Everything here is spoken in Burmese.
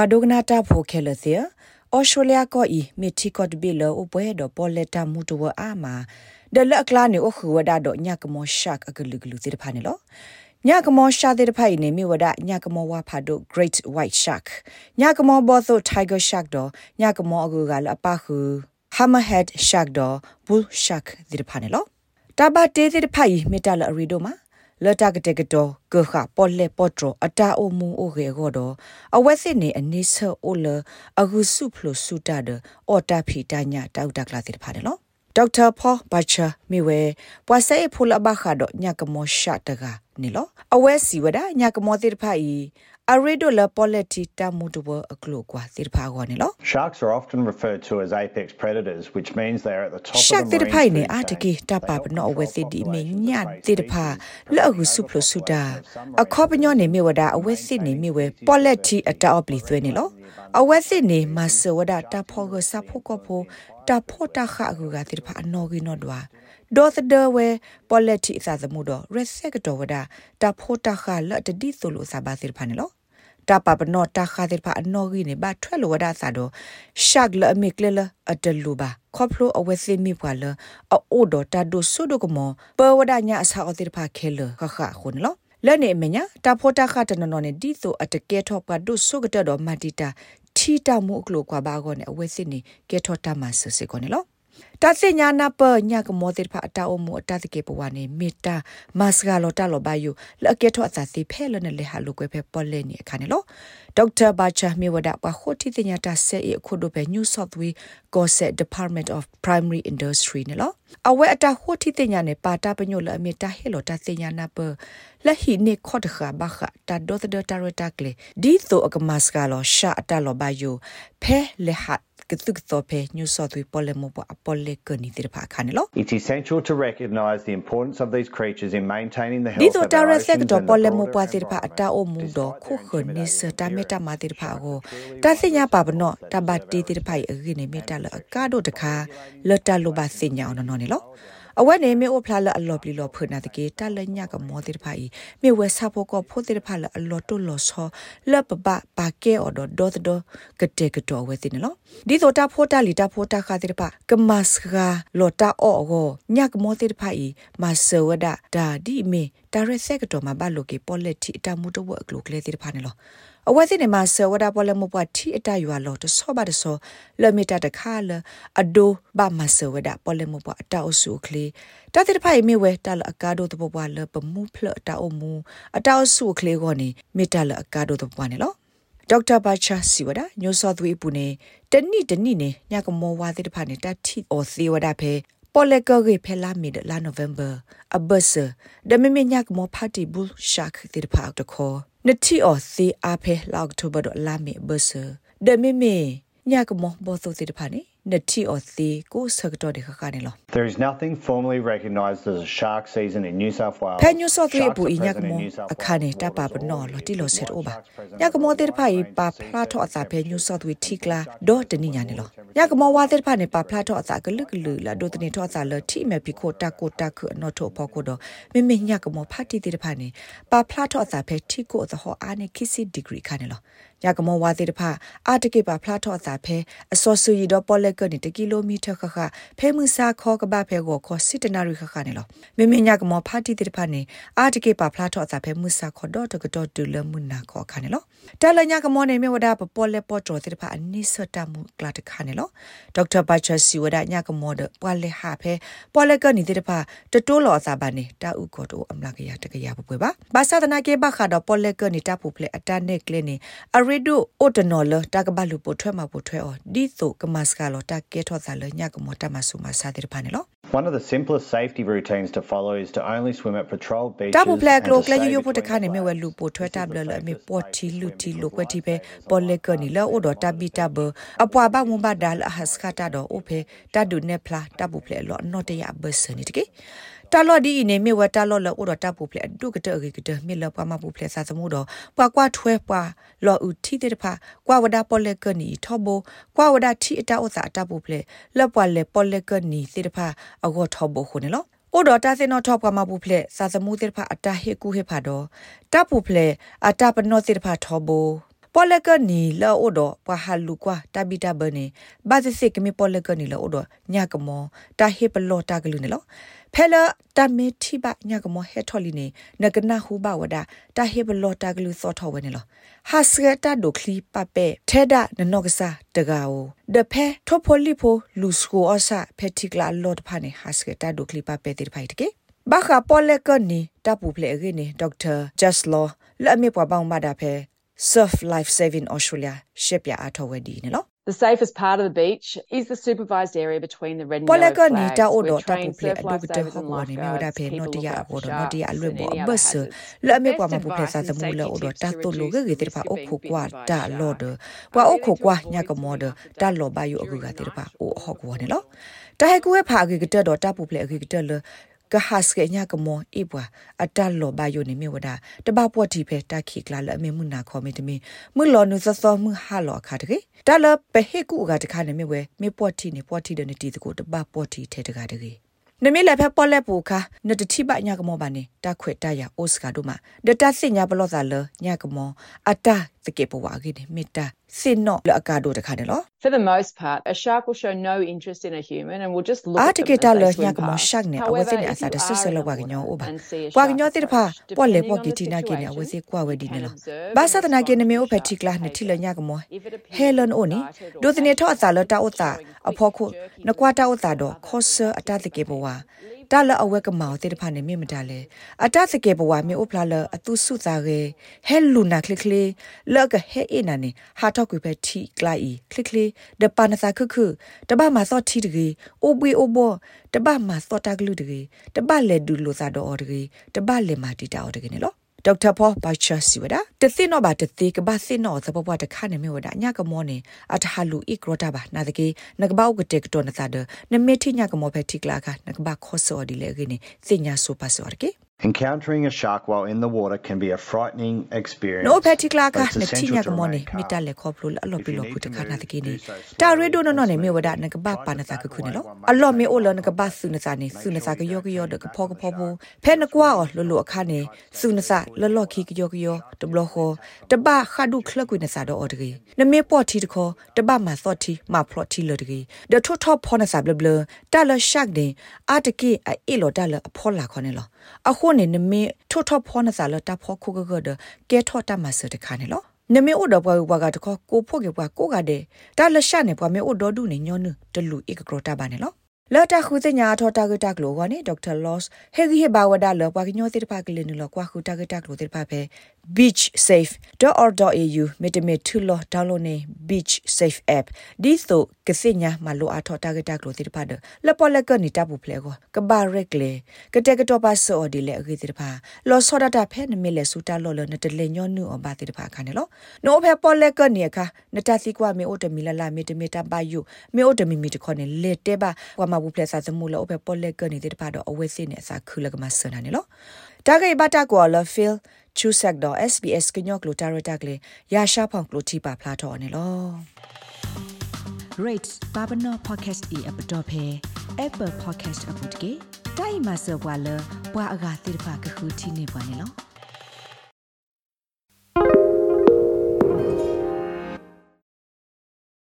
ပွာဒိုကနာတာဖိုခဲလစီအော်စတြေးလျကိုဤမီတီကော့ဘီလောအပွဲတော့ပေါ်လက်တာမှုတော့အာမာဒလက်ကလာနေအခုဝဒါတော့ညကမောရှက်အကလူကလူစီတဖာနေလောညကမောရှာတဲ့ဖိုင်နေမိဝဒညကမောဝါဖာဒို Great White Shark ညကမောဘောသို Tiger Shark တော့ညကမောအကူကလအပခု Hammerhead Shark တော့ Bull Shark ဒီတဖာနေလောတဘာတေးတဲ့ဖိုင်မီတလအရီဒိုမှာ လတကတဲ့ကတော့ကခပေါ်လေပေါ်ထရအတာအမှုအိုခေကောတော့အဝက်စစ်နေအနိဆောအိုလအဂုစုဖလိုစုတာဒအော်တာဖီတညာတောက်တကလာတိဖာတယ်နော်ဒေါက်တာဖောဘာချာမီဝဲပွာဆေဖူလဘခါတော့ညကမောရှာတက နီလောအဝဲစီဝဒညကမောတိဖာဤအရီဒိုလာပိုလက်တီတာမူတူဘအကလုကွာတိဖာကောနီလော Sharks are often referred to as apex predators which means they are at the top Shark of te the pai marine ne food a te ki chain. ta pa no we se di me nya te de pha la hu su plo su da a kho pa nyo ne me wada a we si ne me we polet ti a ta obli thwe ne lo a we si ne ma so wada ta pho go sa pho ko pho ta pho ta kha gu ga te de pha no gi no dwa ဒေါ် သဒဝဲပေါ်လက်တီစာသမှုတော့ရက်ဆက်တော်ဝဒတာဖိုတာခါလတ်တတိဆိုလို့စာပါစစ်ဖာနေလို့တာပပနောတာခါတဲ့ဖာအနော်ကြီးနေဘာထွဲလို့ဝဒစာတော့ရှက်လအမိကလလအတလူပါခေါပလိုအဝဲစီမိပွာလအိုဒတာဒိုဆုဒကမပဝဒညာအစာအတဲ့ဖာခဲလခခခုန်လို့လက်နေမညာတာဖိုတာခါတနနော်နေဒီဆိုအတကဲထော့ပဒုဆုကတတော်မတီတာထီတာမှုအကလောကွာဘာကောနေအဝဲစီနေကဲထော့တာမဆစေကောနေလို့ တာစညာနာပညာကမောတေဖာအတာအမှုအတတကေပဝနေမေတာမတ်စဂါလောတာလောဘယုလကေထောအသစီဖဲလနလေဟာလုကွဲဖဲပေါ်လဲနေအခါနေလောဒေါက်တာဘာချာမီဝဒပခိုတီတညာတာဆေအခုဒိုပဲ New South Wales Goset Department of Primary Industry နေလောအဝဲအတာခိုတီတညာနေပါတာပညိုလအမေတာဟေလောတာစညာနာပလဟိနေခော့တခါဘခတာဒိုသဒတာရတာကလေဒီသောအကမတ်စဂါလောရှာအတာလောဘယုဖဲလေဟာ ကတုကသောပေညူဆော့သွေပေါ်လေမောပအပေါ်လေကနီတိဖာခါနေလော It's essential to recognise the importance of these creatures in maintaining the ဒီ health တော့ of တာ our ရက်ဆက် oceans တော့ and ပေါ် the လေမော broader ပွားတိဖာအတာအမှုတော့ခုခနိစတာမေတာမာတိဖာကိုတာစညာပါဘနောတဘတ်တီတိဖိုင်အကိနေမေတာလ အကားတို့တခါလတ်တလိုပါစညာအောင်နော်နေလောအဝဲနေမေအိုဖလာလအလော်ပလီလောဖွနာတကေတလညကမောတိဖိုင်မေဝဲဆာဖို့ကဖိုတိဖာလအလော်တိုလောဆောလပပပါကဲအော်ဒေါ်ဒေါ်ကတေကတော်ဝဲတင်နော်ဒီတော့တာဖိုတာလီတာဖိုတာခါတိဖာကမတ်စဂါလော်တာအော်ကိုညကမောတိဖိုင်မဆဝဒဒါဒီမေတာရက်ဆက်တော်မှာဘလိုကေပေါ်လက်တီအတမှုတော့ဝကလုကလေတိဖာနေလော အဝဲစစ်နေမှာဆဝဒပေါ်လမပွားတီအတရွာလောတဆောပါတဆောလမီတာတခါလအဒိုဘာမဆဝဒပေါ်လမပွားအတောက်စုကလေးတတိဖိုင်မေဝဲတလအကာဒိုတပွားလပမှုဖလအတောက်မှုအတောက်စုကလေးကောနေမေတလအကာဒိုတပွားနေလောဒေါက်တာဘာချာစီဝဒညိုဆော့သွေးပူနေတနိတနိနေညကမောဝါတဲ့တဖာနေတတိအော်စီဝဒဖဲပေါ်လကဂေဖဲလာမီဒလာနိုဗ ెంబర్ အဘဆဒမမေညကမောဖာတီဘူရှာခတဲ့တဖာတခေါ် နတီအော်စီအဖဲလောက်တိုဘာဒလာမီဘဆဒမမေညကမောဘောသောတဲ့တဖာနေနတီအော်စီကိုစကတော့တဲ့ခါနေလော There is nothing formally recognised as a shark season in New South Wales. ဖဲညူဆော့သွေး Sharks ပူ are ညက present in မော New South အခါနေ Wales တပါပနော်လော်တီလော်ဆက်အိုပါညကမောတဲ့ဖိုင်ပါဖလာထော့အစာဖဲညူဆော့သွေးထိကလာဒေါ်တနိညာနေလော ยากมอว่าเตพาในปาพลาทอสากลึกลือละดูตนิทอสาเลที่แม่พิโคตาโกตาคือนอโทพอโคดอเมเมยากมอพาติเตพาในปาพลาทอสาเพที่โกจะหออาในคิสิดีกรีคันเนาะ ညကမောဝါတဲ့ဖိုင်နေပါဖလာထော့အစာကလကလူလာဒိုတနေထော့အစာလထိမဲ့ပီခိုတာကိုတာခုနော်ထော့ဖော်ကိုတော့မိမိညကမောဖာတီတဲ့ဖိုင်နေပါဖလာထော့အစာဖဲထိကိုသဟောအာနေခိစီဒီဂရီခါနေလောညကမောဝါတဲ့ဖာအာတကေပါဖလာထော့အစာဖဲအစောဆူရီတော့ပေါ်လက်ကနေတကီလိုမီတာခခဖဲမှုစာခေါ်ကပါဖဲကိုခေါ်စစ်တနာရီခခနေလောမိမိညကမောဖာတီတဲ့ဖာနေအာတကေပါဖလာထော့အစာဖဲမှုစာခေါ်တော့တကတော့တူလမှုနာခေါ်ခါနေလောတလညကမောနေမြဝဒပပေါ်လက်ပေါ်တော်တဲ့ဖာအနိစတမှုကလာတခါနေလောဒေါက်တာဘတ်ချာစီဝဒညကမောဒပွာလက်ဟာဖဲပေါ်လက်ကနေတဲ့ဖာတတိုးလောအစာပါနေတာဥကောတိုအမလာကရတကရပပွဲပါဘာသာဒနာကေဘခါတော့ပေါ်လက်ကနေတပူဖလက်အတန်နဲ့ကလနေအရီဒိုအိုတနော်လတကဘလူပိုထွဲမှာပိုထွဲအော်ဒီဆိုကမတ်စကလောတကဲထောသာလညကမောတမဆူမစာတဲ့ဖာနေလော One of the simplest safety routines to follow is to only swim at patrolled beaches. တာဘူပလက် and ကလို to ကလ stay ယူယိုပိုတ between ခါနေမြဝဲလူပိုထွဲတာဘလလအမေပေါ်တီလူတီလိုကွက်တီပဲပေါ်လက်ကနီလောအိုဒတာဘီတာဘအပွားဘမွန်ဘဒါလဟစခ တာတော့အိုဖေတာဒုနေဖလာတာဘူပလက်လောနော်တရဘစနီတကေတာလော်ဒီနေမြဝတာလော်လောအိုဒတာဘူပလက်ဒုကတဲ့ကေကတဲ့မြလောပွားမဘူပလက်စာစမှုတော့ပွားကွာထွဲပွားလော်ဦးတီတဲ့ဖာကွာဝဒါပေါ်လက်ကနီထောဘကွာဝဒါတီအတာဥစာအတာဘူပလက်လက်ပွားလေပေါ်လက်ကနီစေတဖာအကောထောဘခုနေလောအိုဒတာစင်နော်ထော့ပကမပူဖလက်စာစမှုတိဖာအတာဟေကူဟေဖာတော့တပူဖလက်အတာပနောတိဖာထောဘ ပပေါ်လကနီလောအိုဒပဟာလူကွာတဘီတာဘနေဘာသစ်ကမီပေါ်လကနီလောအိုဒညကမောတာဟေပလောတာကလူနေလောဖဲလာတမေတိဘညကမောဟေထော်လီနေနကနာဟူဘဝဒတာဟေပလောတာကလူစောထောဝနေလောဟာစရတာဒိုခလီပပေထဲဒနနောကစားတကာအိုဒဖဲထောဖိုလီဖိုလူစကိုအဆာဖက်တီကလာလော့ဖာနေဟာစရတာဒိုခလီပပေတိဖိုက်တကေဘာခါပေါ်လကနီတပူပလေရနေဒေါက်တာဂျတ်လောလက်အမေပွားပေါင်းမတာဖဲ Surf Life Saving Australia ရှစ်ပြအထောက်ဝဲဒီနော် The safest part of the beach is the supervised area between the red and yellow flags. ni ta o do ta pu ple adu de ho ko ni me da phe no ti ya ko do no ti ya lwe bo bus le me kwa ma pu ple sa samu le o do ta to lo ge ge te pa o kho kwa ta lo de kwa o kho kwa nya ka mo de ta lo ba yu agu ga te pa o ho ko ne lo ta he ku we pha ge ge te do ta pu ple ge ge te le ကဟစကညကမောအိပွာအတလောဘယိုနေမြဝဒတဘပွတ်တီဖဲတခိကလာလအမေမှုနာခေါ်မေတမီမလောနုသသောမှုဟာလောခါတကေတလပဟေကူကတခါနေမြဝဲမေပွတ်တီနေပွတ်တီဒနေတီတကိုတဘပွတ်တီထဲတကာတကေနမေလဖက်ပေါ်လက်ပူခါနတတိပညာကမောပါနေတခွေတရအိုစကာဒုမဒတစညာဘလောသာလညကမောအတတကေပဝါကိနေမေတ္တာစင်နောလအကာဒိုတခါတယ်လော For the most part, a shark will show no interest in a human and will just look a at te them ke as ta they le swim nya ko mo past. shak ne However, awe se ne if asa you de are so so in lo a wa gnyo pool o ba and see a wa shark gnyo te there, pha po le po depending ki on ti the na ke ne awe se situation, kwa we di you ne can lo observe ba and sa ta na ke ne me o respond to phe the ti kla ne shark's ti le nya ko mo If it appears helen o ni excited or do te ne tho asa lo ta o ta showing a pho quick, ko jerky na kwa ta o movements ta or do other kho se ata te ke bo wa leave တာလအဝဲကမောတေတဖာနေမိမတလဲအတသကေဘဝမေဥပလာလအတုစုသားရေဟဲလူနာခလခလေလောကဟဲအနာနေဟာတော့ကွေပဲတီကလိုက်ခလခလေဒပနစာခခတဘမသောတီတကြီးအိုဘွေအိုဘောတဘမသောတာကလူတကြီးတဘလေဒူလိုစာတော့တကြီးတဘလေမာတီတာတကြီးနေလော ဒေါက်တာဖောဘိုက်ချာစီဝဒတသိနောဘာတသိကဘာသိနောသဘဘတခါနေမြဝဒညကမောနေအတဟလူဣကရတာဘာနာတကေနကဘောက်ကတက်တော်နသဒနမေတိညကမောဖက်တိကလာကနကဘာခောစောဒီလေကိနေစညာဆိုပါစောရကေ Encountering a shark while in the water can be a frightening experience. no particular ka but it's na essential tinya to ka mone remain calm. mita le khop lo lo If pi you lo need pu to ta kana move, ta ki ni do so ta slowly re do no no and ne me wada smoothly. na ka ba Try pa to na ta ka back ku ne lo away one a lo meter me o lo na ka away ba from su na sa ni Make su na sa sure ka you yo don't ka yo turn de your ka back pho on ka the pho bu shark. phe na kwa o lo lo kha ne su na sa lo lo ki ka yo ka yo de blo ho de ba kha du khla ku na sa do o de gi na me po ti de kho de ba ma so ti ma phlo ti lo de gi de tho tho pho na sa bla bla ta lo shak de a de ki a e lo da lo a pho la kho ne lo a kho ne ne me tho tho pho na sa lo ta pho khu ga ga de ke tho ta ma se de kha ne lo နမေအိုတော့ဘွားကတခေါကိုဖို့ကေဘွားကိုကတဲ့ဒါလရှနေဘွားမေအိုတော့ဒုနေညောနတလူဧကကရတာပါနေလောလာတာခုစညာထောတာကတကလောကနေဒေါက်တာလော့စ်ဟေဂီဟေဘာဝဒါလောဘွားကညောတိတဖကလေးနလောကွာခုတာကတကလောတိတဖပဲ beachsafe.org.au မေတမေထူလော download နေ beach safe app ဒီဆို ကစညာမလိုအထောတာကတကလောတိတဖဒလပေါ်လကနီတာပူဖလေကိုကဘာရက်လေကတဲ့ကတော့ပါစောဒီလေအဂီတိတဖလောစောဒတာဖဲနမေလေစူတာလောလနတလေညောနုအဘာတိတဖခါနေလောနိုဖဲပေါ်လကနီအခါနတစီကွာမေအိုတမီလာလာမေတမေတာပါယုမေအိုတမီမီတခေါနေလေတဲပါဝမဘူးဖလေစာသမူလောဖဲပေါ်လကနီတိတဖတော့အဝဲစင်းနေစာခူလကမဆနာနေလောတာဂေဘတာကောလဖီလ်ချူဆက်တော့ SBS ကညော့ကလိုတာရတာကလေရာရှာဖောင်ကလိုတီပါဖလာတော့နေလော rate babano podcast e app dot phe apple podcast app dot ke dai ma so bwa lo bwa aga tir pha ka khu thi ne bwa ne lo